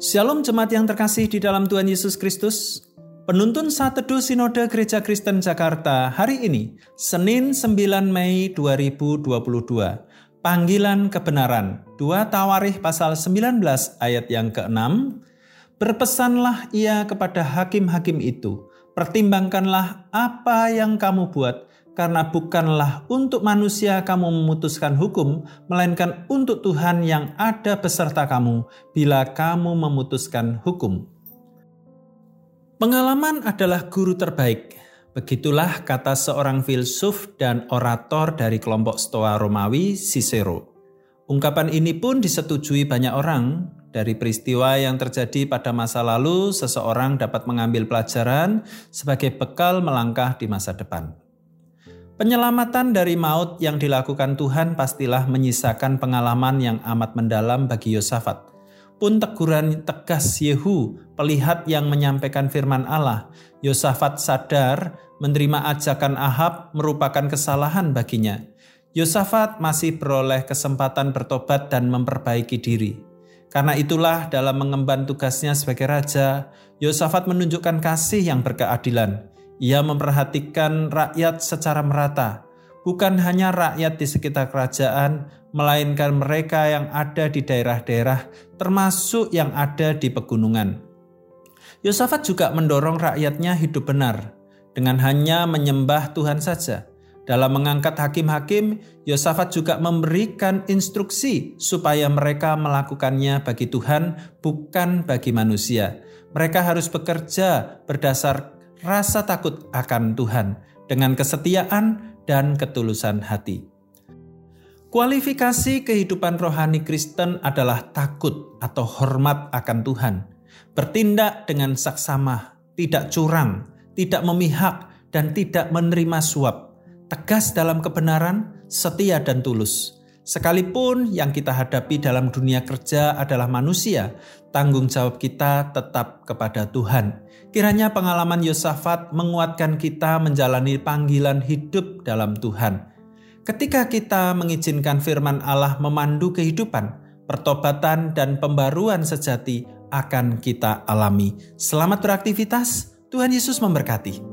Shalom jemaat yang terkasih di dalam Tuhan Yesus Kristus. Penuntun saat teduh Sinode Gereja Kristen Jakarta hari ini, Senin 9 Mei 2022. Panggilan kebenaran, 2 Tawarih pasal 19 ayat yang ke-6. Berpesanlah ia kepada hakim-hakim itu, pertimbangkanlah apa yang kamu buat, karena bukanlah untuk manusia kamu memutuskan hukum, melainkan untuk Tuhan yang ada beserta kamu bila kamu memutuskan hukum. Pengalaman adalah guru terbaik. Begitulah kata seorang filsuf dan orator dari kelompok Stoa Romawi, Cicero. Ungkapan ini pun disetujui banyak orang. Dari peristiwa yang terjadi pada masa lalu, seseorang dapat mengambil pelajaran sebagai bekal melangkah di masa depan. Penyelamatan dari maut yang dilakukan Tuhan pastilah menyisakan pengalaman yang amat mendalam bagi Yosafat. Pun teguran tegas Yehu, pelihat yang menyampaikan firman Allah, Yosafat sadar menerima ajakan Ahab merupakan kesalahan baginya. Yosafat masih beroleh kesempatan bertobat dan memperbaiki diri. Karena itulah dalam mengemban tugasnya sebagai raja, Yosafat menunjukkan kasih yang berkeadilan. Ia memperhatikan rakyat secara merata, bukan hanya rakyat di sekitar kerajaan, melainkan mereka yang ada di daerah-daerah, termasuk yang ada di pegunungan. Yosafat juga mendorong rakyatnya hidup benar, dengan hanya menyembah Tuhan saja. Dalam mengangkat hakim-hakim, Yosafat juga memberikan instruksi supaya mereka melakukannya bagi Tuhan, bukan bagi manusia. Mereka harus bekerja berdasar rasa takut akan Tuhan dengan kesetiaan dan ketulusan hati. Kualifikasi kehidupan rohani Kristen adalah takut atau hormat akan Tuhan, bertindak dengan saksama, tidak curang, tidak memihak, dan tidak menerima suap, tegas dalam kebenaran, setia dan tulus Sekalipun yang kita hadapi dalam dunia kerja adalah manusia, tanggung jawab kita tetap kepada Tuhan. Kiranya pengalaman Yosafat menguatkan kita menjalani panggilan hidup dalam Tuhan. Ketika kita mengizinkan firman Allah memandu kehidupan, pertobatan dan pembaruan sejati akan kita alami. Selamat beraktivitas, Tuhan Yesus memberkati.